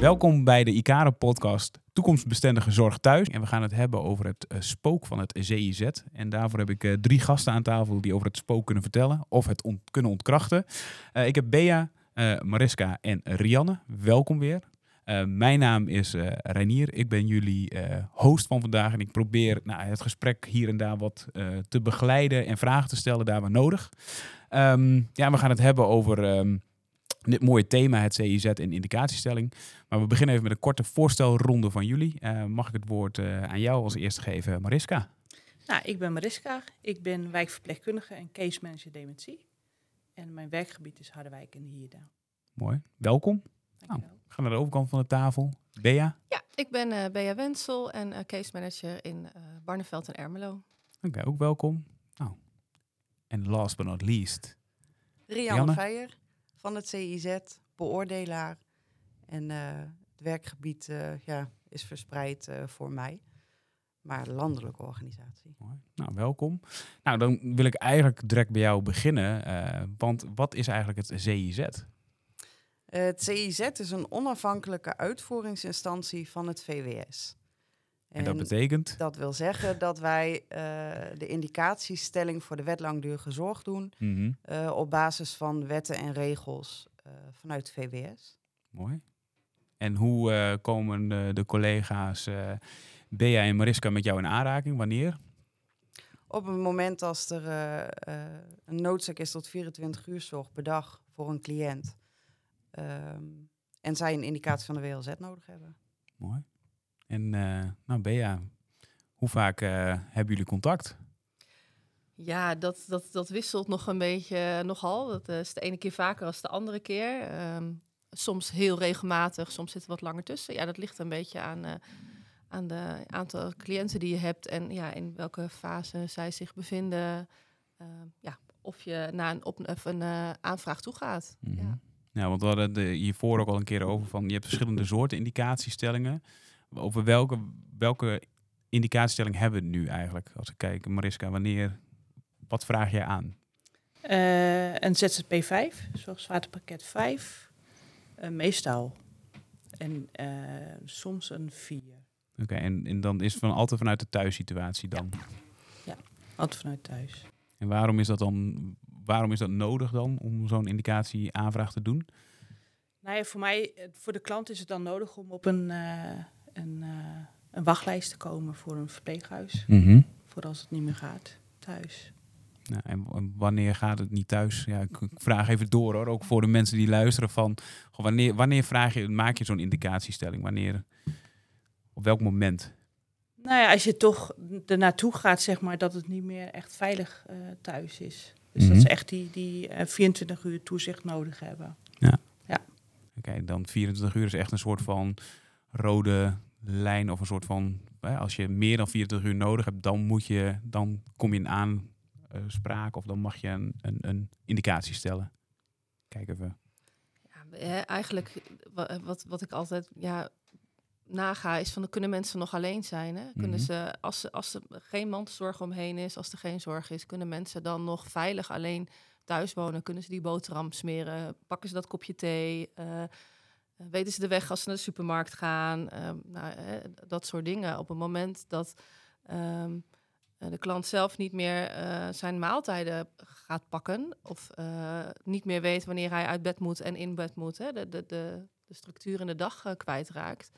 Welkom bij de Icaro-podcast Toekomstbestendige Zorg Thuis. En we gaan het hebben over het uh, spook van het CIZ. En daarvoor heb ik uh, drie gasten aan tafel die over het spook kunnen vertellen of het kunnen ontkrachten. Uh, ik heb Bea, Mariska en Rianne. Welkom weer. mijn naam is Reinier. Ik ben jullie host van vandaag. En ik probeer nou, het gesprek hier en daar wat te begeleiden en vragen te stellen daar waar nodig. Um, ja, we gaan het hebben over... Um, dit mooie thema, het CIZ en indicatiestelling. Maar we beginnen even met een korte voorstelronde van jullie. Uh, mag ik het woord uh, aan jou als eerste geven, Mariska? Nou, ik ben Mariska. Ik ben wijkverpleegkundige en case manager dementie. En mijn werkgebied is Harderwijk en Hierda. Mooi. Welkom. Nou, we gaan naar de overkant van de tafel. Bea? Ja, ik ben uh, Bea Wensel en case manager in Barneveld en Ermelo. Oké, okay, ook welkom. Nou, en last but not least... Rianne Feijer van het CIZ, beoordelaar. En uh, het werkgebied uh, ja, is verspreid uh, voor mij. Maar landelijke organisatie. Mooi. Nou, welkom. Nou, dan wil ik eigenlijk direct bij jou beginnen. want wat is eigenlijk het CIZ? het CIZ is een onafhankelijke uitvoeringsinstantie van het VWS. En, en dat betekent? Dat wil zeggen dat wij uh, de indicatiestelling voor de wet langdurige zorg doen mm -hmm. uh, op basis van wetten en regels uh, vanuit VWS. Mooi. En hoe komen de, de collega's Bea en Mariska met jou in aanraking? Wanneer? Op het moment als er een noodzaak is tot 24 uur zorg per dag voor een cliënt. Um, en zij een indicatie van de WLZ nodig hebben. Mooi. En uh, nou, Bea, hoe vaak uh, hebben jullie contact? Ja, dat, dat, dat wisselt nog een beetje nogal. Dat is de ene keer vaker als de andere keer. Um, soms heel regelmatig, soms zit er wat langer tussen. Ja, dat ligt een beetje aan, uh, aan de aantal cliënten die je hebt en ja, in welke fase zij zich bevinden. Uh, ja, of je naar een, op, of een aanvraag toe gaat. Mm -hmm. ja. ja, want we hadden het hiervoor ook al een keer over van je hebt verschillende soorten indicatiestellingen over welke, welke indicatiestelling hebben we nu eigenlijk? Als ik kijk, Mariska, wanneer, wat vraag jij aan? Uh, een ZZP 5, zorgzwaartepakket 5, uh, meestal. En uh, soms een 4. Oké, okay, en, en dan is het van altijd vanuit de thuissituatie dan? Ja. ja, altijd vanuit thuis. En waarom is dat dan, waarom is dat nodig dan om zo'n indicatieaanvraag te doen? Nou ja, voor mij, voor de klant is het dan nodig om op een een, uh, een wachtlijst te komen voor een verpleeghuis. Mm -hmm. Voor als het niet meer gaat thuis. Nou, en wanneer gaat het niet thuis? Ja, ik vraag even door hoor, ook voor de mensen die luisteren van wanneer, wanneer vraag je, maak je zo'n indicatiestelling? Wanneer, op welk moment? Nou ja, als je toch er naartoe gaat, zeg maar, dat het niet meer echt veilig uh, thuis is. Dus mm -hmm. dat ze echt die, die uh, 24 uur toezicht nodig hebben. Ja. ja. Oké, okay, dan 24 uur is echt een soort van rode lijn of een soort van, als je meer dan 24 uur nodig hebt, dan moet je, dan kom je in aanspraak of dan mag je een, een, een indicatie stellen. Kijk even. Ja, eigenlijk wat, wat ik altijd ja, naga is van, kunnen mensen nog alleen zijn? Hè? Kunnen mm -hmm. ze, als, ze, als er geen mantelzorg omheen is, als er geen zorg is, kunnen mensen dan nog veilig alleen thuis wonen? Kunnen ze die boterham smeren? Pakken ze dat kopje thee? Uh, eh, weten ze de weg als ze naar de supermarkt gaan? Uh, nou, dat soort dingen. Op het moment dat um, de klant zelf niet meer zijn maaltijden gaat pakken... of niet meer weet wanneer hij uit bed moet en in bed moet... Hè, de, de, de, de structuur in de dag kwijtraakt...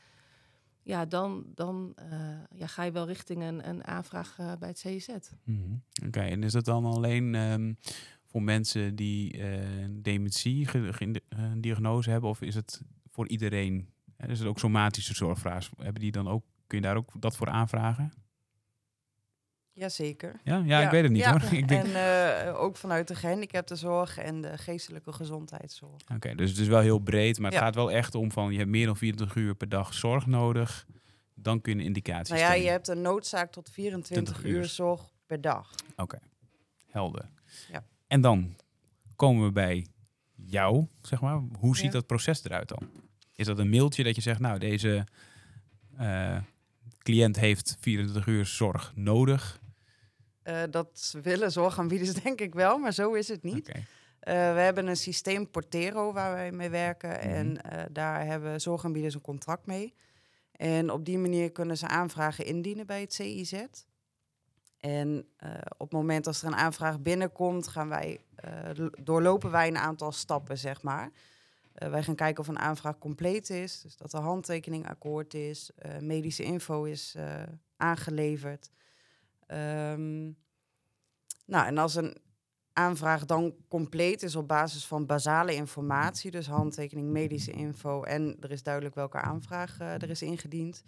ja, dan, dan ja, ga je wel richting een, een aanvraag bij het CIZ. Mm -hmm. Oké, en is dat dan alleen... Um voor mensen die dementie een diagnose hebben? Of is het voor iedereen? Hè, is het ook somatische zorgvraag? Hebben die dan ook, kun je daar ook dat voor aanvragen? Jazeker. Ja, ja, ja, ik weet het niet ja. hoor. Ik denk... En uh, ook vanuit de gehandicaptenzorg en de geestelijke gezondheidszorg. Oké, okay, dus het is wel heel breed, maar het gaat wel echt om van je hebt meer dan 24 uur per dag zorg nodig. Dan kun je een indicatie Nou ja, je hebt een noodzaak tot 24 uur zorg per dag. Oké, okay. helder. Ja. En dan komen we bij jou, zeg maar. Hoe ziet ja. dat proces eruit dan? Is dat een mailtje dat je zegt, nou, deze uh, cliënt heeft 24 uur zorg nodig? Uh, dat willen zorgaanbieders denk ik wel, maar zo is het niet. Okay. we hebben een systeem Portero waar wij mee werken. Mhm. En daar hebben zorgaanbieders een contract mee. En op die manier kunnen ze aanvragen indienen bij het CIZ. En op het moment als er een aanvraag binnenkomt, gaan wij, doorlopen wij een aantal stappen, zeg maar. Uh, wij gaan kijken of een aanvraag compleet is, dus dat de handtekening akkoord is, medische info is aangeleverd. Um, nou, en als een aanvraag dan compleet is op basis van basale informatie, dus handtekening, medische info en er is duidelijk welke aanvraag er is ingediend,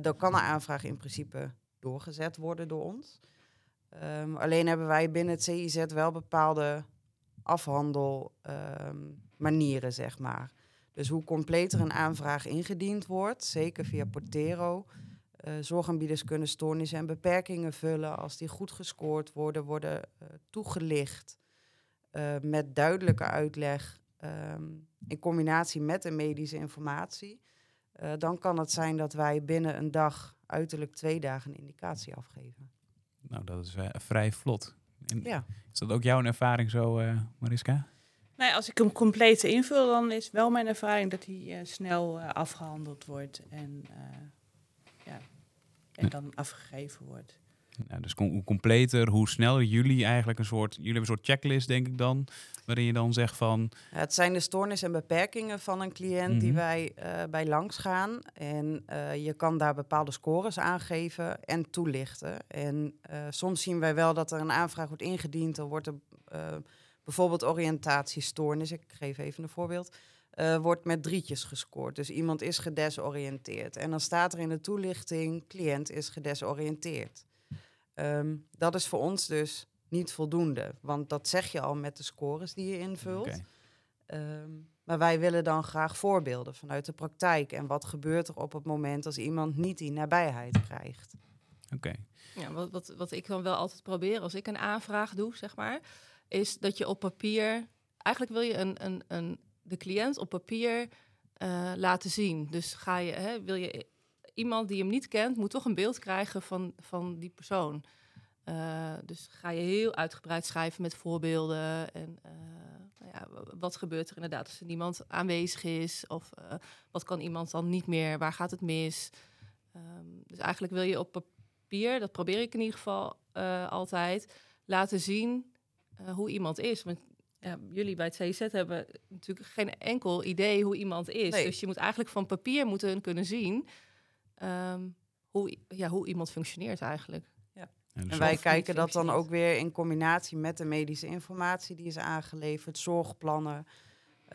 dan kan de aanvraag in principe doorgezet worden door ons. Um, alleen hebben wij binnen het CIZ wel bepaalde afhandel. Um, manieren, zeg maar. Dus hoe completer een aanvraag ingediend wordt, zeker via Portero. Uh, zorgaanbieders kunnen stoornissen en beperkingen vullen. Als die goed gescoord worden, worden uh, toegelicht uh, met duidelijke uitleg um, in combinatie met de medische informatie. dan kan het zijn dat wij binnen een dag, uiterlijk twee dagen, een indicatie afgeven. Nou, dat is vrij vlot. En ja. Is dat ook jouw ervaring zo, Mariska? Nee, als ik hem compleet invul, dan is wel mijn ervaring dat hij uh, snel uh, afgehandeld wordt en, uh, ja, en dan afgegeven wordt. Nou, dus hoe completer, hoe sneller jullie eigenlijk een soort, jullie hebben een soort checklist, denk ik dan, waarin je dan zegt van. Ja, het zijn de stoornissen en beperkingen van een cliënt mm -hmm. die wij bij langs gaan. En je kan daar bepaalde scores aangeven en toelichten. En soms zien wij wel dat er een aanvraag wordt ingediend, dan wordt er bijvoorbeeld oriëntatiestoornis, ik geef even een voorbeeld, uh, wordt met drietjes gescoord. Dus iemand is gedesoriënteerd. En dan staat er in de toelichting, cliënt is gedesoriënteerd. Um, dat is voor ons dus niet voldoende, want dat zeg je al met de scores die je invult. Okay. Um, maar wij willen dan graag voorbeelden vanuit de praktijk. En wat gebeurt er op het moment als iemand niet die nabijheid krijgt? Oké. Okay. Ja, wat, wat, wat ik dan wel altijd probeer als ik een aanvraag doe, zeg maar, is dat je op papier. Eigenlijk wil je een, een, een, de cliënt op papier uh, laten zien. Dus ga je, hè, wil je iemand die hem niet kent, moet toch een beeld krijgen van, van die persoon. Uh, dus ga je heel uitgebreid schrijven met voorbeelden. En uh, nou ja, wat gebeurt er inderdaad als er niemand aanwezig is? Of wat kan iemand dan niet meer? Waar gaat het mis? Um, dus eigenlijk wil je op papier, dat probeer ik in ieder geval altijd, laten zien hoe iemand is. Want ja, jullie bij het CZ hebben natuurlijk geen enkel idee hoe iemand is. Nee. Dus je moet eigenlijk van papier moeten kunnen zien um, hoe, ja, hoe iemand functioneert eigenlijk. Ja. En, en wij kijken dat dan ook weer in combinatie met de medische informatie die is aangeleverd, zorgplannen.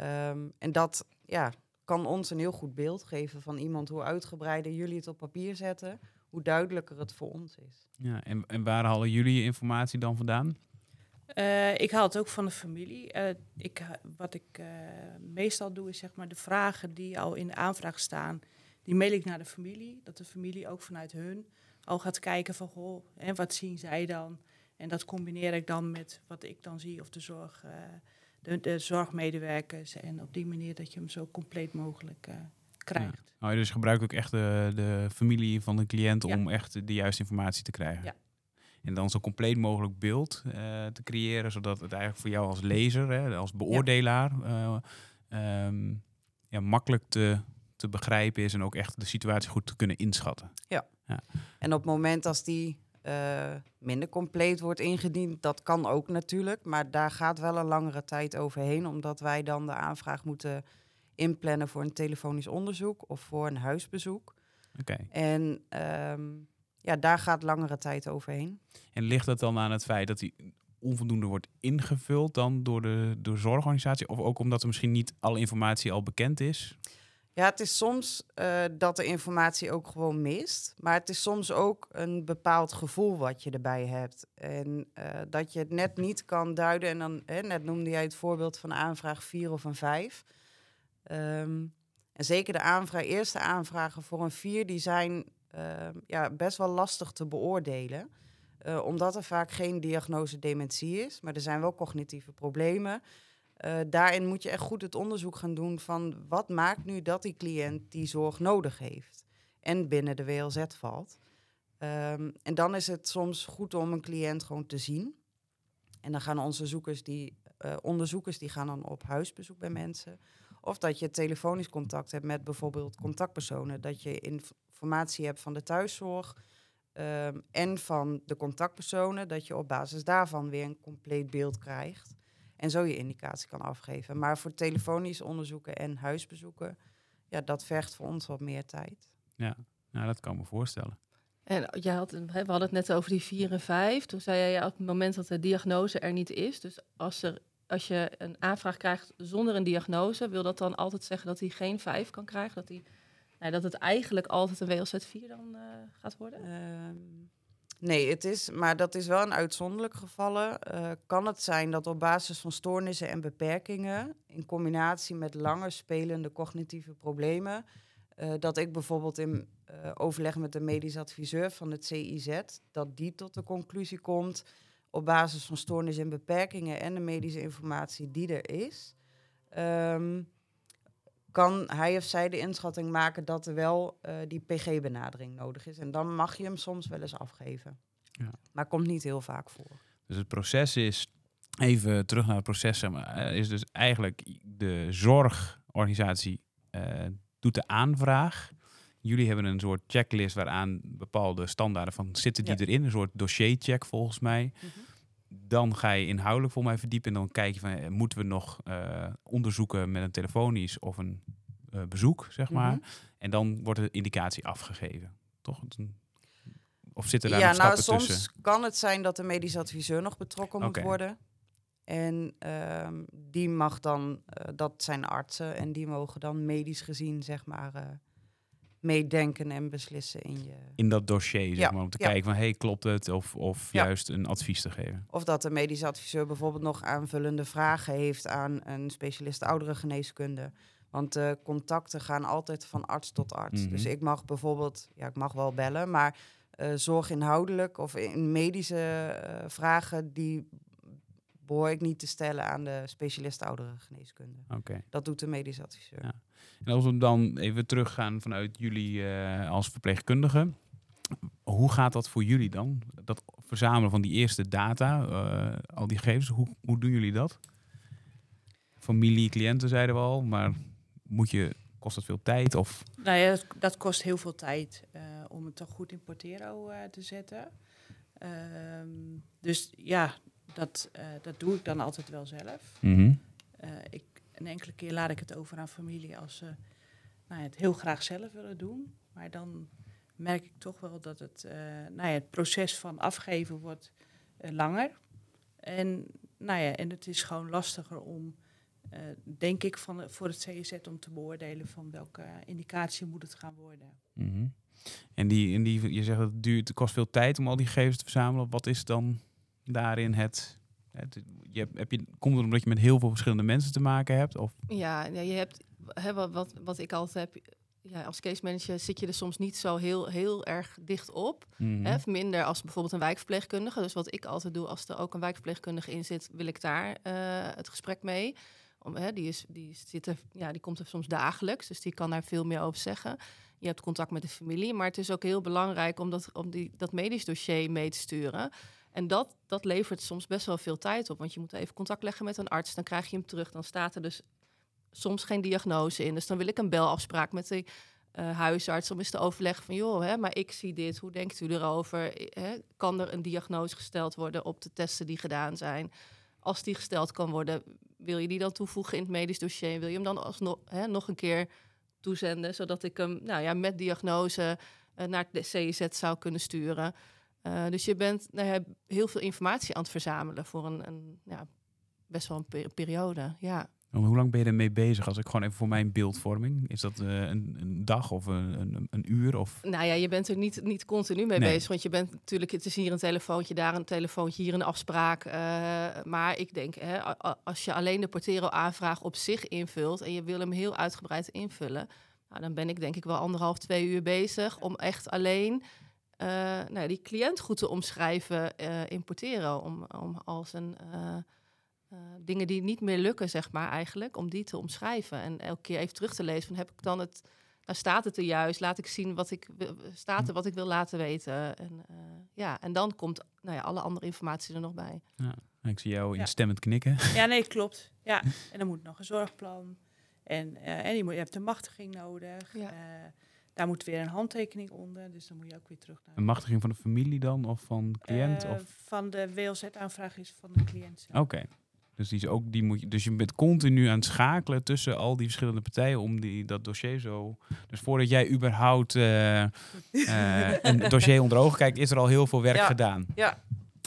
Um, en dat ja, kan ons een heel goed beeld geven van iemand hoe uitgebreider jullie het op papier zetten, hoe duidelijker het voor ons is. Ja, en, en waar halen jullie je informatie dan vandaan? Uh, ik haal het ook van de familie. Uh, ik, wat ik uh, meestal doe, is zeg maar de vragen die al in de aanvraag staan, die mail ik naar de familie. Dat de familie ook vanuit hun al gaat kijken van, goh, en wat zien zij dan? En dat combineer ik dan met wat ik dan zie of de, zorg, de, de, zorgmedewerkers. En op die manier dat je hem zo compleet mogelijk krijgt. Ja. Oh, dus gebruikt ook echt de, de familie van de cliënt ja. om echt de juiste informatie te krijgen? Ja. En dan zo compleet mogelijk beeld uh, te creëren, zodat het eigenlijk voor jou als lezer, hè, als beoordelaar, um, ja, makkelijk te, te begrijpen is en ook echt de situatie goed te kunnen inschatten. Ja. ja. En op het moment als die uh, minder compleet wordt ingediend, dat kan ook natuurlijk, maar daar gaat wel een langere tijd overheen, omdat wij dan de aanvraag moeten inplannen voor een telefonisch onderzoek of voor een huisbezoek. Oké. Okay. En um, ja, daar gaat langere tijd overheen. En ligt dat dan aan het feit dat die onvoldoende wordt ingevuld dan door de door zorgorganisatie? Of ook omdat er misschien niet alle informatie al bekend is? Ja, het is soms uh, dat de informatie ook gewoon mist. Maar het is soms ook een bepaald gevoel wat je erbij hebt. En uh, dat je het net niet kan duiden. En dan, hè, net noemde jij het voorbeeld van aanvraag 4 of een 5. Um, en zeker de aanvraag, eerste aanvragen voor een 4, die zijn uh, ja, best wel lastig te beoordelen. Uh, omdat er vaak geen diagnose dementie is, maar er zijn wel cognitieve problemen. Uh, daarin moet je echt goed het onderzoek gaan doen van wat maakt nu dat die cliënt die zorg nodig heeft en binnen de WLZ valt. Um, en dan is het soms goed om een cliënt gewoon te zien. En dan gaan onze zoekers die uh, onderzoekers die gaan dan op huisbezoek bij mensen. Of dat je telefonisch contact hebt met bijvoorbeeld contactpersonen. Dat je informatie hebt van de thuiszorg um, en van de contactpersonen. Dat je op basis daarvan weer een compleet beeld krijgt. En zo je indicatie kan afgeven. Maar voor telefonisch onderzoeken en huisbezoeken, ja, dat vergt voor ons wat meer tijd. Ja, nou, dat kan me voorstellen. En jij had, we hadden het net over die 4 en 5. Toen zei jij ja, op het moment dat de diagnose er niet is. Dus als, er, als je een aanvraag krijgt zonder een diagnose, wil dat dan altijd zeggen dat hij geen 5 kan krijgen? Dat, hij, nou, dat het eigenlijk altijd een WLZ 4 dan uh, gaat worden? Ehm, nee, het is, maar dat is wel een uitzonderlijk gevallen. Uh, kan het zijn dat op basis van stoornissen en beperkingen, in combinatie met langer spelende cognitieve problemen, uh, dat ik bijvoorbeeld in uh, overleg met de medisch adviseur van het CIZ, dat die tot de conclusie komt op basis van stoornissen en beperkingen en de medische informatie die er is, um, kan hij of zij de inschatting maken dat er wel uh, die PG-benadering nodig is. En dan mag je hem soms wel eens afgeven. Ja. Maar komt niet heel vaak voor. Dus het proces is, even terug naar het proces, maar, is dus eigenlijk de zorgorganisatie doet de aanvraag. Jullie hebben een soort checklist waaraan bepaalde standaarden van zitten die erin. Een soort dossiercheck volgens mij. Mhm. Dan ga je inhoudelijk voor mij verdiepen en dan kijk je van eh, moeten we nog uh, onderzoeken met een telefonisch of een uh, bezoek, zeg maar. Mhm. En dan wordt de indicatie afgegeven. Toch? Of zitten daar ja, nog nou, soms tussen? kan het zijn dat de medisch adviseur nog betrokken moet worden. En um, die mag dan, dat zijn artsen, en die mogen dan medisch gezien, zeg maar, meedenken en beslissen in je... In dat dossier, zeg ja. maar, om te ja. kijken van, hey, klopt het? Of, of ja. juist een advies te geven. Of dat de medisch adviseur bijvoorbeeld nog aanvullende vragen heeft aan een specialist ouderengeneeskunde. Want de contacten gaan altijd van arts tot arts. Mm -hmm. Dus ik mag bijvoorbeeld, ja, ik mag wel bellen, maar uh, zorginhoudelijk of in medische vragen, die behoor ik niet te stellen aan de specialist ouderengeneeskunde. Oké. Dat doet de medisch adviseur. Ja. En als we dan even teruggaan vanuit jullie uh, als verpleegkundige. Hoe gaat dat voor jullie dan? Dat verzamelen van die eerste data, uh, al die gegevens, hoe, hoe doen jullie dat? Familie, cliënten zeiden we al, maar moet je, kost dat veel tijd? Of? Nou ja, dat, dat kost heel veel tijd uh, om het toch goed in Portero te zetten. Ehm, dus ja, dat, uh, dat doe ik dan altijd wel zelf. Mm -hmm. uh, ik, een enkele keer laat ik het over aan familie als ze nou ja, het heel graag zelf willen doen. Maar dan merk ik toch wel dat het, uh, nou ja, het proces van afgeven wordt langer. En, nou ja, en het is gewoon lastiger om, denk ik, van, voor het CZ om te beoordelen van welke indicatie moet het gaan worden. Mm -hmm. En, die, en die, je zegt dat het duurt, het kost veel tijd om al die gegevens te verzamelen. Wat is dan daarin het, het je, heb je, komt het omdat je met heel veel verschillende mensen te maken hebt? Of? Ja, ja je hebt, hè, wat, wat ik altijd heb, ja, als case manager zit je er soms niet zo heel, heel erg dicht op. Mm hè, minder als bijvoorbeeld een wijkverpleegkundige. Dus wat ik altijd doe, als er ook een wijkverpleegkundige in zit, wil ik daar uh, het gesprek mee. Om, hè, die, is, die, zit er, ja, die komt er soms dagelijks, dus die kan daar veel meer over zeggen. Je hebt contact met de familie, maar het is ook heel belangrijk om dat, om die, dat medisch dossier mee te sturen. En dat, dat levert soms best wel veel tijd op. Want je moet even contact leggen met een arts. Dan krijg je hem terug. Dan staat er dus soms geen diagnose in. Dus dan wil ik een belafspraak met de uh, huisarts. Om eens te overleggen van... joh, hè, maar ik zie dit. Hoe denkt u erover? Hè, kan er een diagnose gesteld worden op de testen die gedaan zijn? Als die gesteld kan worden, wil je die dan toevoegen in het medisch dossier? Wil je hem dan alsnog hè, nog een keer toezenden... zodat ik hem nou ja, met diagnose uh, naar de CIZ zou kunnen sturen... Uh, dus je bent nou ja, heel veel informatie aan het verzamelen voor een, een ja, best wel een per periode. Ja. Hoe lang ben je ermee bezig? Als ik gewoon even voor mijn beeldvorming. Is dat uh, een, een, dag of een, een, een, uur? Of? Nou ja, je bent er niet, niet continu mee nee. bezig. Want je bent natuurlijk, het is hier een telefoontje, daar een telefoontje, hier een afspraak. Uh, maar ik denk, hè, als je alleen de Portero-aanvraag op zich invult en je wil hem heel uitgebreid invullen, nou, dan ben ik denk ik wel anderhalf, twee uur bezig om echt alleen nou, die cliënt goed te omschrijven uh, in Portero. Om, om als een uh, dingen die niet meer lukken, zeg maar, eigenlijk, om die te omschrijven. En elke keer even terug te lezen van heb ik dan het. Nou staat het er juist, laat ik zien wat ik staat er wat ik wil laten weten. En, ja, en dan komt nou ja, alle andere informatie er nog bij. Ja. Ik zie jou Ja. instemmend knikken. Ja, nee, klopt. Ja, en dan moet nog een zorgplan. En, eh, en je, moet, je hebt een machtiging nodig. Ja. Eh, daar moet weer een handtekening onder. Dus dan moet je ook weer terug naar... Een machtiging van de familie dan? Of van de cliënt? Eh, of? Van de WLZ-aanvraag is van de cliënt. Oké. Dus, die is ook, die moet je, dus je bent continu aan het schakelen tussen al die verschillende partijen om die, dat dossier zo... Dus voordat jij überhaupt eh, eh, een dossier onder ogen kijkt, is er al heel veel werk Ja. gedaan. Ja.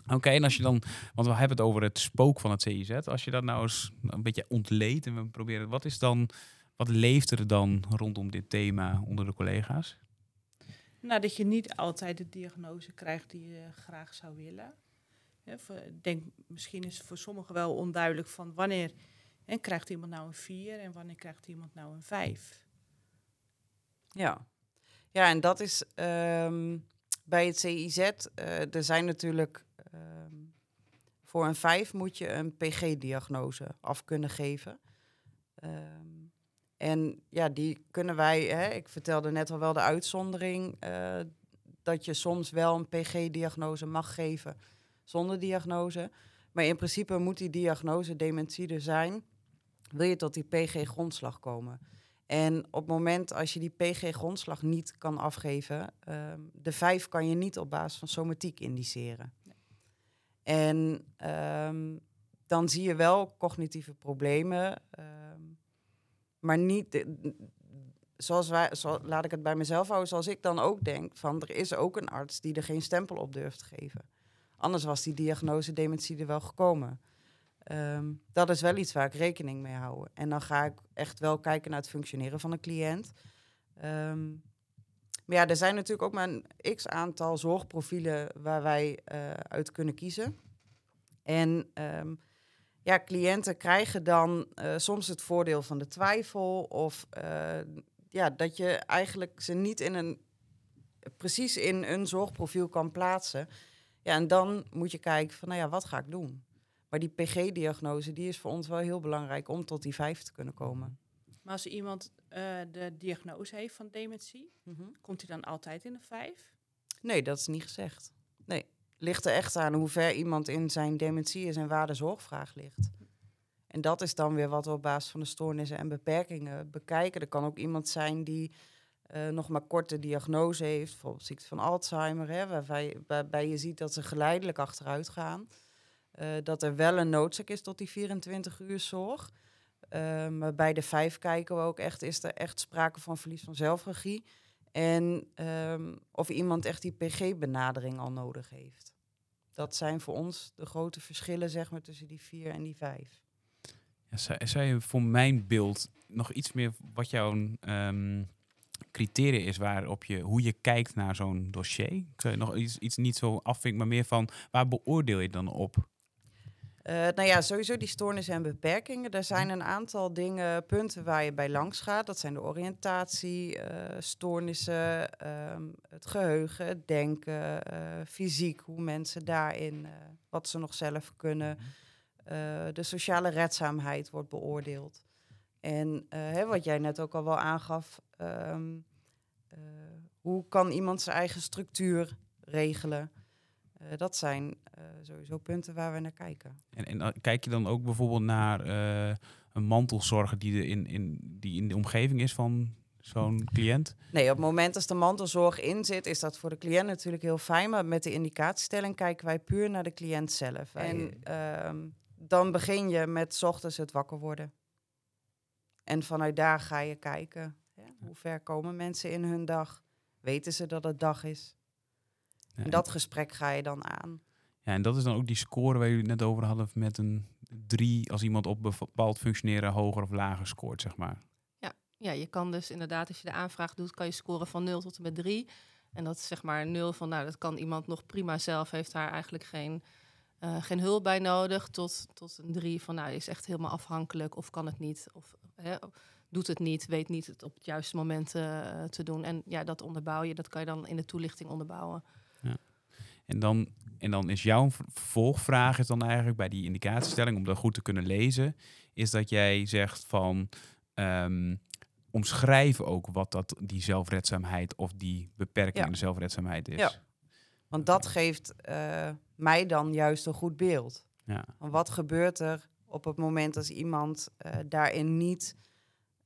Oké, en als je dan, want we hebben het over het spook van het CIZ. Als je dat nou eens een beetje ontleedt en we proberen, wat is dan, wat leeft er dan rondom dit thema onder de collega's? Nou, dat je niet altijd de diagnose krijgt die je graag zou willen. Ik denk, misschien is het voor sommigen wel onduidelijk van wanneer hè, krijgt iemand nou een 4 en wanneer krijgt iemand nou een 5. Ja, ja en dat is ehm, bij het CIZ. eh, er zijn natuurlijk. ehm, voor een 5 moet je een PG-diagnose af kunnen geven. Ehm, en ja, die kunnen wij. Hè, ik vertelde net al wel de uitzondering. eh, dat je soms wel een PG-diagnose mag geven zonder diagnose. Maar in principe moet die diagnose dementie er zijn. Wil je tot die PG-grondslag komen? En op het moment als je die PG-grondslag niet kan afgeven, ehm, de vijf kan je niet op basis van somatiek indiceren. En ehm, dan zie je wel cognitieve problemen, ehm, maar niet, zoals wij, laat ik het bij mezelf houden, zoals ik dan ook denk, van er is ook een arts die er geen stempel op durft te geven. Anders was die diagnose dementie er wel gekomen. Ehm, dat is wel iets waar ik rekening mee hou. En dan ga ik echt wel kijken naar het functioneren van een cliënt. Ehm, maar ja, er zijn natuurlijk ook maar een x aantal zorgprofielen waar wij eh, uit kunnen kiezen. En ehm, ja, cliënten krijgen dan eh, soms het voordeel van de twijfel. Of eh, ja, dat je eigenlijk ze niet in een precies in een zorgprofiel kan plaatsen. Ja, en dan moet je kijken van, nou ja, wat ga ik doen? Maar die PG-diagnose, die is voor ons wel heel belangrijk om tot die vijf te kunnen komen. Maar als iemand eh, de diagnose heeft van dementie, komt hij dan altijd in een 5? Nee, dat is niet gezegd. Ligt er echt aan hoe ver iemand in zijn dementie is en waar de zorgvraag ligt. En dat is dan weer wat we op basis van de stoornissen en beperkingen bekijken. Er kan ook iemand zijn die eh, nog maar korte diagnose heeft, bijvoorbeeld ziekte van Alzheimer, hè, waarbij, je ziet dat ze geleidelijk achteruit gaan. Eh, dat er wel een noodzaak is tot die 24 uur zorg. Eh, maar bij de vijf kijken we ook echt, is er echt sprake van verlies van zelfregie? En ehm, of iemand echt die PG-benadering al nodig heeft. Dat zijn voor ons de grote verschillen zeg maar, tussen die vier en die vijf. Ja, je voor mijn beeld nog iets meer wat jouw ehm, criteria is waarop je, hoe je kijkt naar zo'n dossier? Zou je nog iets, iets niet zo afvinken, maar meer van waar beoordeel je dan op? Eh, nou ja, sowieso die stoornissen en beperkingen. Er zijn een aantal dingen, punten waar je bij langs gaat. Dat zijn de oriëntatie, eh, stoornissen, ehm, het geheugen, het denken, eh, fysiek, hoe mensen daarin, wat ze nog zelf kunnen. Eh, de sociale redzaamheid wordt beoordeeld. En hè, wat jij net ook al wel aangaf, ehm, eh, hoe kan iemand zijn eigen structuur regelen? Eh, dat zijn eh, sowieso punten waar we naar kijken. En, en eh, kijk je dan ook bijvoorbeeld naar een mantelzorger die, in, in, die in de omgeving is van zo'n cliënt? Nee, op het moment als de mantelzorg in zit, is dat voor de cliënt natuurlijk heel fijn. Maar met de indicatiestelling kijken wij puur naar de cliënt zelf. En ehm, dan begin je met 's ochtends het wakker worden. En vanuit daar ga je kijken. Hoe ver komen mensen in hun dag? Weten ze dat het dag is? Ja, En dat gesprek ga je dan aan. Ja, en dat is dan ook die score waar jullie het net over hadden met een drie als iemand op bepaald functioneren hoger of lager scoort, zeg maar. Ja, je kan dus inderdaad, als je de aanvraag doet, kan je scoren van 0 tot en met 3. En dat is zeg maar 0 van, nou, dat kan iemand nog prima zelf, heeft daar eigenlijk geen, eh, geen hulp bij nodig. Tot, tot een 3 van, nou, is echt helemaal afhankelijk of kan het niet. Of hè, doet het niet, weet niet het op het juiste moment eh, te doen. En ja, dat onderbouw je, dat kan je dan in de toelichting onderbouwen. En dan, en dan is jouw vervolgvraag is dan eigenlijk bij die indicatiestelling, om dat goed te kunnen lezen, is dat jij zegt van ehm, omschrijf ook wat dat, die zelfredzaamheid of die beperking Ja. in de zelfredzaamheid is. Ja. Want dat geeft eh, mij dan juist een goed beeld. Ja. Wat gebeurt er op het moment als iemand uh, daarin niet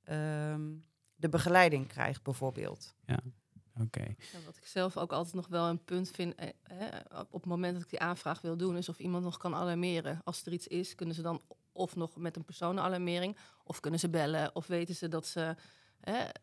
um, de begeleiding krijgt, bijvoorbeeld? Ja. Oké. Ja, wat ik zelf ook altijd nog wel een punt vind, eh, op het moment dat ik die aanvraag wil doen, is of iemand nog kan alarmeren. Als er iets is, kunnen ze dan of nog met een personenalarmering, of kunnen ze bellen, of weten ze dat ze.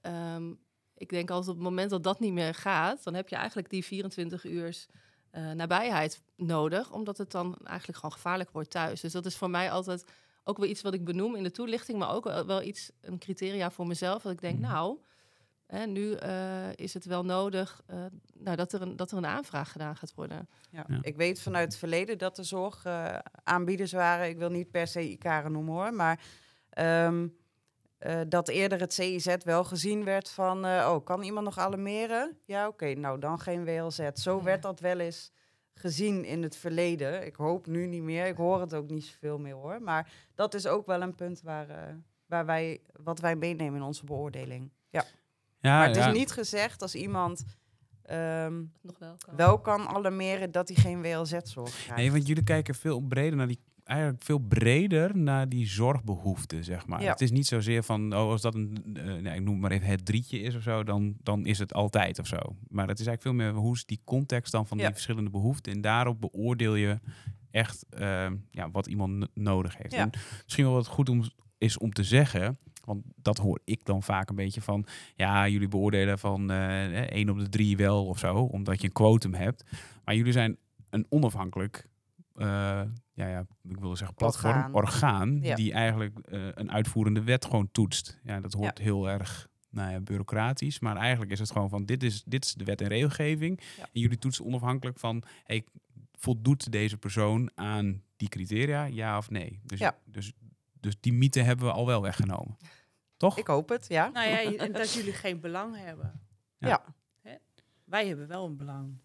um, ik denk altijd op het moment dat dat niet meer gaat, dan heb je eigenlijk die 24 uur uh, nabijheid nodig, omdat het dan eigenlijk gewoon gevaarlijk wordt thuis. Dus dat is voor mij altijd ook wel iets wat ik benoem in de toelichting, maar ook wel iets, een criteria voor mezelf. Dat ik denk, mhm. nou, hè, nu uh, is het wel nodig uh, nou, dat, er een, dat er een aanvraag gedaan gaat worden. Ja. ja. Ik weet vanuit het verleden dat er zorgaanbieders waren. Ik wil niet per se Icaren noemen hoor, maar um, uh, dat eerder het CIZ wel gezien werd van, uh, oh, kan iemand nog alarmeren? Ja, oké, nou dan geen WLZ. Zo werd dat wel eens gezien in het verleden. Ik hoop nu niet meer. Ik hoor het ook niet zoveel meer hoor. Maar dat is ook wel een punt waar, uh, waar wij, wat wij meenemen in onze beoordeling. Ja. Ja maar het ja. is niet gezegd als iemand um, nog wel kan. wel kan alarmeren dat hij geen WLZ-zorg krijgt. Nee, want jullie kijken veel breder naar die eigenlijk veel breder naar die zorgbehoeften, zeg maar. Het is niet zozeer van, oh, als dat een, uh, nee, ik noem maar even het drietje is of zo, dan, dan is het altijd of zo. Maar het is eigenlijk veel meer, hoe is die context dan van die verschillende behoeften? En daarop beoordeel je echt uh, ja, wat iemand nodig heeft. En misschien wel wat goed om, is om te zeggen, want dat hoor ik dan vaak een beetje van, ja, jullie beoordelen van uh, één op de drie wel of zo, omdat je een quotum hebt. Maar jullie zijn een onafhankelijk uh, ja, ja, ik wilde zeggen platform, orgaan, die eigenlijk uh, een uitvoerende wet gewoon toetst. Ja, dat hoort heel erg nou ja, bureaucratisch, maar eigenlijk is het gewoon van dit is, dit is de wet en regelgeving. En jullie toetsen onafhankelijk van, hey, voldoet deze persoon aan die criteria, ja of nee? Dus, dus, dus die mythe hebben we al wel weggenomen. Toch? Ik hoop het, ja. Nou ja, dat jullie geen belang hebben. Ja. Hè? Wij hebben wel een belang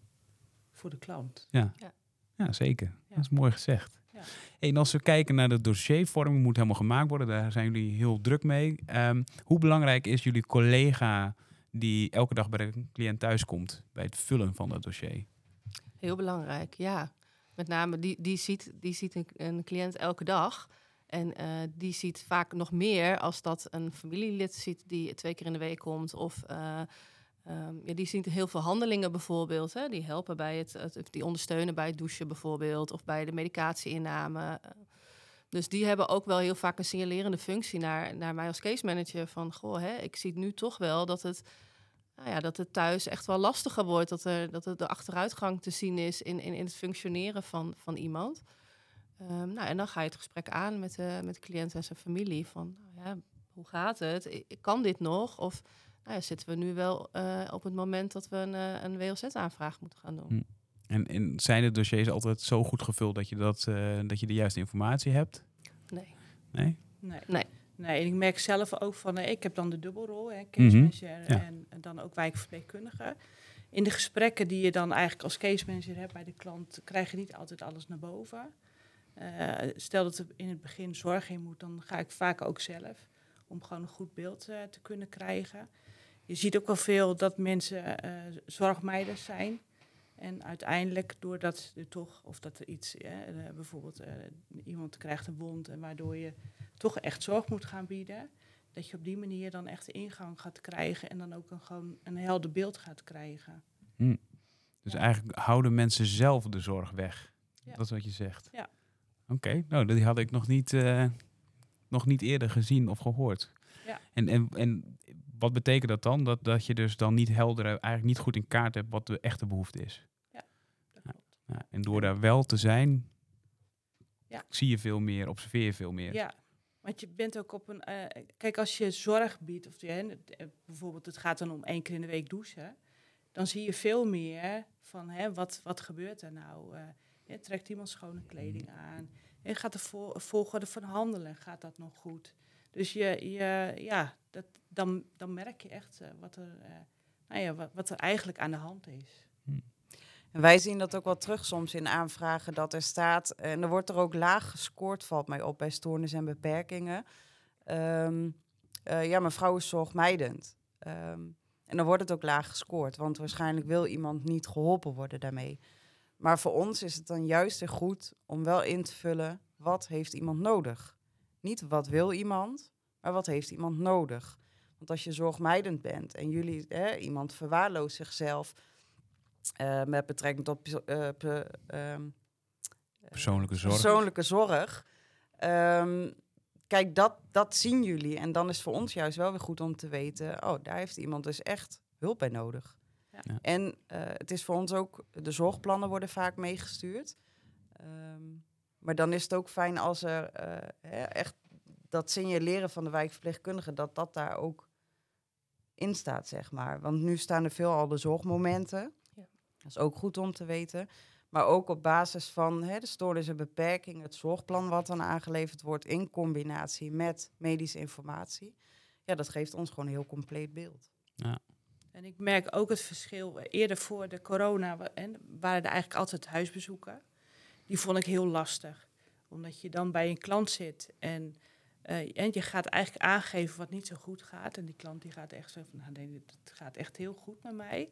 voor de klant. Ja. ja. Ja, zeker. Dat is mooi gezegd. Ja. En als we kijken naar de dossiervorming, moet helemaal gemaakt worden. Daar zijn jullie heel druk mee. Um, hoe belangrijk is jullie collega die elke dag bij de cliënt thuiskomt bij het vullen van dat dossier? Heel belangrijk, ja. Met name die, die ziet, die ziet een, een cliënt elke dag. En uh, die ziet vaak nog meer als dat een familielid ziet die twee keer in de week komt. Of uh, Um, ja, die zien heel veel handelingen bijvoorbeeld. Hè, die helpen bij het, het, die ondersteunen bij het douchen bijvoorbeeld. Of bij de medicatieinname. Dus die hebben ook wel heel vaak een signalerende functie naar, naar mij als case manager. Van goh, hè, ik zie nu toch wel dat het, nou ja, dat het thuis echt wel lastiger wordt. Dat er, dat er de achteruitgang te zien is in, in, in het functioneren van, van iemand. Um, nou, en dan ga je het gesprek aan met de, met de cliënt en zijn familie. Van nou ja, hoe gaat het? Kan dit nog? Of nou ja, zitten we nu wel uh, op het moment dat we een, uh, een WLZ-aanvraag moeten gaan doen. Hm. En, en, zijn de dossiers altijd zo goed gevuld dat je, dat, uh, dat je de juiste informatie hebt? Nee. Nee? Nee. nee. Nee, en ik merk zelf ook van, ik heb dan de dubbelrol, hè, case manager mm -hmm. en, en, dan ook wijkverpleegkundige. In de gesprekken die je dan eigenlijk als case manager hebt bij de klant, krijg je niet altijd alles naar boven. Uh, stel dat er in het begin zorg in moet, dan ga ik vaak ook zelf om gewoon een goed beeld uh, te kunnen krijgen je ziet ook wel veel dat mensen uh, zorgmeiders zijn. En uiteindelijk, doordat er toch, of dat er iets, uh, bijvoorbeeld iemand krijgt een wond en waardoor je toch echt zorg moet gaan bieden, dat je op die manier dan echt de ingang gaat krijgen en dan ook een, gewoon een helder beeld gaat krijgen. Hm. Dus eigenlijk houden mensen zelf de zorg weg. Ja. Dat is wat je zegt. Ja. Oké, okay. nou, die had ik nog niet, nog niet eerder gezien of gehoord. Ja. En, en, en wat betekent dat dan? Dat, dat je dus dan niet helder, eigenlijk niet goed in kaart hebt wat de echte behoefte is. Ja, dat klopt. Ja, en door daar wel te zijn, ja. zie je veel meer, observeer je veel meer. Ja, want je bent ook op een. Uh, kijk, als je zorg biedt, of je, uh, bijvoorbeeld het gaat dan om één keer in de week douchen, dan zie je veel meer van hè, wat, wat gebeurt er nou? Uh, trekt iemand schone kleding aan? En gaat de vol volgorde van handelen, gaat dat nog goed? Dus je, je, ja, dat, dan, dan merk je echt uh, wat, er, uh, nou ja, wat, wat, er eigenlijk aan de hand is. Hm. En wij zien dat ook wel terug soms in aanvragen dat er staat, en er wordt er ook laag gescoord, valt mij op bij stoornis en beperkingen. Um, uh, ja, mevrouw is zorgmijdend. Um, en dan wordt het ook laag gescoord, want waarschijnlijk wil iemand niet geholpen worden daarmee. Maar voor ons is het dan juist weer goed om wel in te vullen wat heeft iemand nodig. Niet wat wil iemand, maar wat heeft iemand nodig. Want als je zorgmijdend bent en jullie, hè, iemand verwaarloost zichzelf uh, met betrekking tot uh, pe, um, persoonlijke zorg. Persoonlijke zorg. Um, kijk, dat, dat zien jullie. En dan is voor ons juist wel weer goed om te weten, oh, daar heeft iemand dus echt hulp bij nodig. Ja. En uh, het is voor ons ook, de zorgplannen worden vaak meegestuurd. Um, maar dan is het ook fijn als er uh, echt dat signaleren van de wijkverpleegkundige, dat dat daar ook in staat, zeg maar. Want nu staan er veel al de zorgmomenten. Ja. Dat is ook goed om te weten. Maar ook op basis van hè, de stoornis en beperking, het zorgplan wat dan aangeleverd wordt in combinatie met medische informatie. Ja, dat geeft ons gewoon een heel compleet beeld. Ja. En ik merk ook het verschil. Eerder voor de corona en waren er eigenlijk altijd huisbezoeken. Die vond ik heel lastig. Omdat je dan bij een klant zit en, uh, en je gaat eigenlijk aangeven wat niet zo goed gaat. En die klant die gaat echt zo van, nou, nee, het gaat echt heel goed met mij.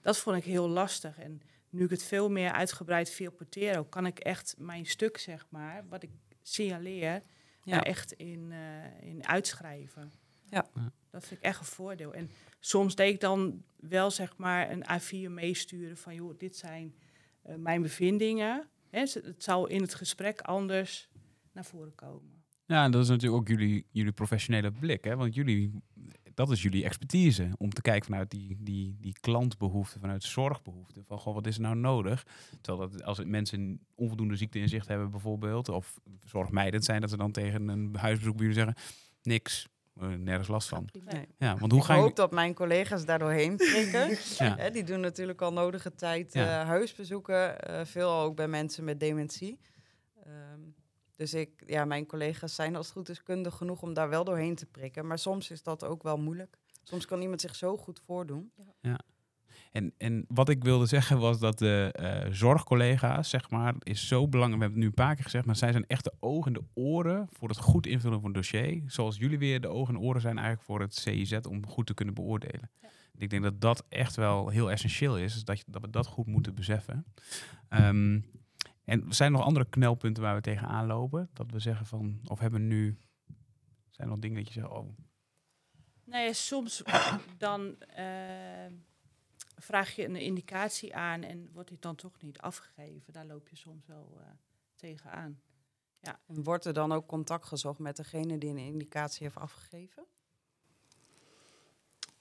Dat vond ik heel lastig. En nu ik het veel meer uitgebreid via Portero, kan ik echt mijn stuk, zeg maar, wat ik signaleer, ja. echt in, uh, in uitschrijven. Ja. Dat vind ik echt een voordeel. En soms deed ik dan wel, zeg maar, een A4 meesturen van, joh, dit zijn uh, mijn bevindingen. Het zou in het gesprek anders naar voren komen. Ja, en dat is natuurlijk ook jullie, jullie professionele blik. Hè? Want jullie dat is jullie expertise. Om te kijken vanuit die, die, die klantbehoeften, vanuit zorgbehoeften. Van goh, wat is er nou nodig? Terwijl dat als mensen onvoldoende ziekte hebben bijvoorbeeld, of zorgmijdend zijn, dat ze dan tegen een huisbezoek zeggen, niks, nergens last van. Nee. Ja, want hoe ik ga je... hoop dat mijn collega's daar doorheen prikken. ja. die doen natuurlijk al nodige tijd uh, huisbezoeken. Uh, veel ook bij mensen met dementie. Um, dus ik, ja, mijn collega's zijn als het goed is kundig genoeg om daar wel doorheen te prikken. Maar soms is dat ook wel moeilijk. Soms kan iemand zich zo goed voordoen. Ja. En, en wat ik wilde zeggen was dat de uh, zorgcollega's, zeg maar, is zo belangrijk. We hebben het nu een paar keer gezegd, maar zij zijn echt de ogen en de oren voor het goed invullen van een dossier. Zoals jullie weer de ogen en oren zijn eigenlijk voor het CIZ om goed te kunnen beoordelen. Ja. Ik denk dat dat echt wel heel essentieel is, dat, je, dat we dat goed moeten beseffen. Um, en zijn er nog andere knelpunten waar we tegenaan lopen? Dat we zeggen van, of hebben nu, zijn er nog dingen dat je zegt, oh. Nee, soms dan uh, vraag je een indicatie aan en wordt die dan toch niet afgegeven. Daar loop je soms wel uh, tegenaan. Ja. En wordt er dan ook contact gezocht met degene die een indicatie heeft afgegeven?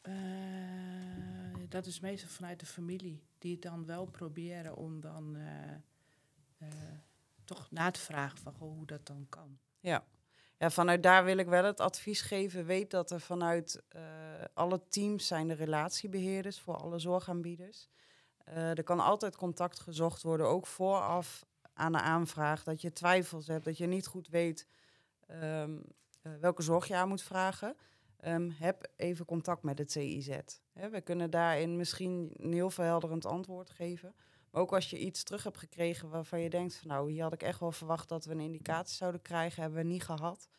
Uh, dat is meestal vanuit de familie, die het dan wel proberen om dan uh, toch na te vragen van goh, hoe dat dan kan. Ja. Ja, vanuit daar wil ik wel het advies geven. Weet dat er vanuit uh, alle teams zijn de relatiebeheerders voor alle zorgaanbieders. er kan altijd contact gezocht worden, ook vooraf aan de aanvraag. Dat je twijfels hebt, dat je niet goed weet um, welke zorg je aan moet vragen. Um, heb even contact met het CIZ. We kunnen daarin misschien een heel verhelderend antwoord geven. Maar ook als je iets terug hebt gekregen waarvan je denkt van nou, hier had ik echt wel verwacht dat we een indicatie zouden krijgen, hebben we niet gehad.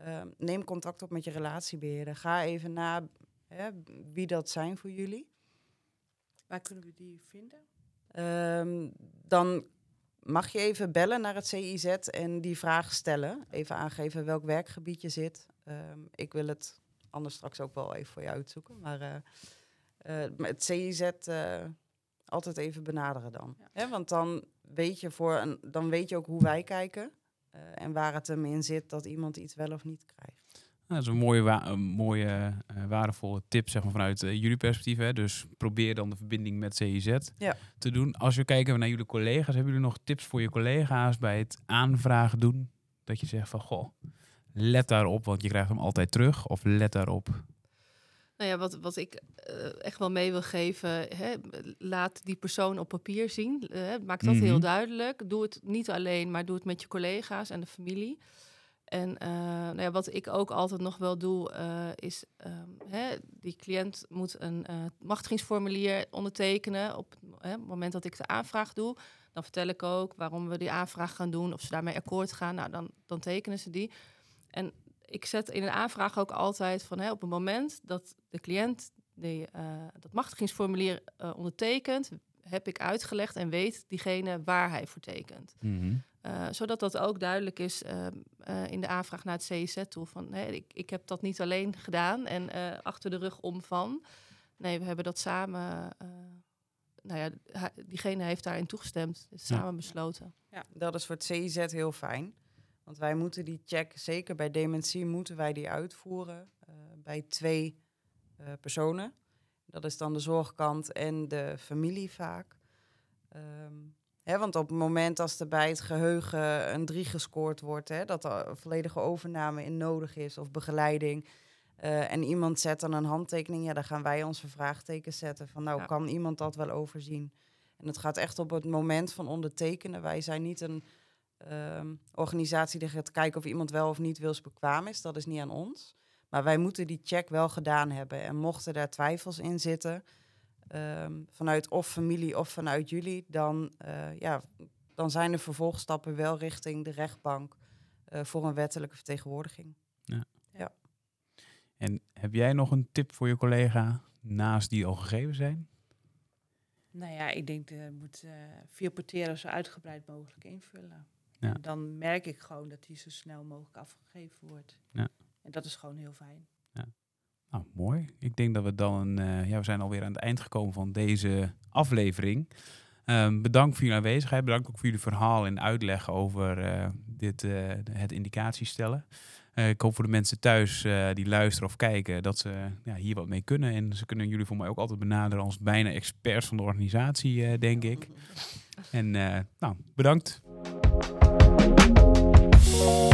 Um, neem contact op met je relatiebeheerder. Ga even na hè, wie dat zijn voor jullie. Waar kunnen we die vinden? Um, dan mag je even bellen naar het CIZ en die vraag stellen. Even aangeven welk werkgebied je zit. Um, ik wil het anders straks ook wel even voor je uitzoeken. Maar uh, uh, het CIZ uh, altijd even benaderen dan. Ja. want dan weet je voor een, dan weet je ook hoe wij kijken uh, en waar het hem in zit dat iemand iets wel of niet krijgt. Nou, dat is een mooie, een mooie uh, waardevolle tip zeg maar, vanuit uh, jullie perspectief. Hè? Dus probeer dan de verbinding met CIZ ja. te doen. Als we kijken naar jullie collega's, hebben jullie nog tips voor je collega's bij het aanvragen doen? Dat je zegt van, goh, let daarop, want je krijgt hem altijd terug. Of let daarop, nou ja, wat, wat ik uh, echt wel mee wil geven, hè, laat die persoon op papier zien. Uh, maak dat mm -hmm. heel duidelijk. Doe het niet alleen, maar doe het met je collega's en de familie. En uh, nou ja, wat ik ook altijd nog wel doe, is um, hè, die cliënt moet een machtigingsformulier ondertekenen op hè, het moment dat ik de aanvraag doe. Dan vertel ik ook waarom we die aanvraag gaan doen, of ze daarmee akkoord gaan. Nou, dan, dan tekenen ze die. En ik zet in een aanvraag ook altijd van hè, op het moment dat de cliënt die, uh, dat machtigingsformulier uh, ondertekent, heb ik uitgelegd en weet diegene waar hij voor tekent. Mhm. Uh, zodat dat ook duidelijk is uh, uh, in de aanvraag naar het CIZ toe. Van, hè, ik, ik heb dat niet alleen gedaan en achter de rug om van. Nee, we hebben dat samen. nou ja, diegene heeft daarin toegestemd. samen ja. besloten. Ja, dat is voor het CIZ heel fijn. Want wij moeten die check, zeker bij dementie, moeten wij die uitvoeren bij twee personen. Dat is dan de zorgkant en de familie vaak. Um, want op het moment als er bij het geheugen een 3 gescoord wordt, hè, dat er volledige overname in nodig is of begeleiding. Uh, en iemand zet dan een handtekening, ja, dan gaan wij onze vraagtekens zetten van nou, kan iemand dat wel overzien? En het gaat echt op het moment van ondertekenen. Wij zijn niet een um, organisatie die gaat kijken of iemand wel of niet wilsbekwaam is. Dat is niet aan ons. Maar wij moeten die check wel gedaan hebben. En mochten daar twijfels in zitten, Ehm, vanuit of familie of vanuit jullie, dan, uh, ja, dan zijn de vervolgstappen wel richting de rechtbank uh, voor een wettelijke vertegenwoordiging. Ja. ja. En heb jij nog een tip voor je collega naast die al gegeven zijn? Nou ja, ik denk dat je moet uh, vier porteren zo uitgebreid mogelijk invullen. Ja. dan merk ik gewoon dat die zo snel mogelijk afgegeven wordt. Ja. En dat is gewoon heel fijn. Nou, mooi. Ik denk dat we dan, uh, ja, we zijn alweer aan het eind gekomen van deze aflevering. Um, bedankt voor jullie aanwezigheid. Bedankt ook voor jullie verhaal en uitleg over uh, dit, uh, het indicatiestellen. ik hoop voor de mensen thuis die luisteren of kijken dat ze ja, hier wat mee kunnen. En ze kunnen jullie voor mij ook altijd benaderen als bijna experts van de organisatie, denk ik. En nou, bedankt. Bye.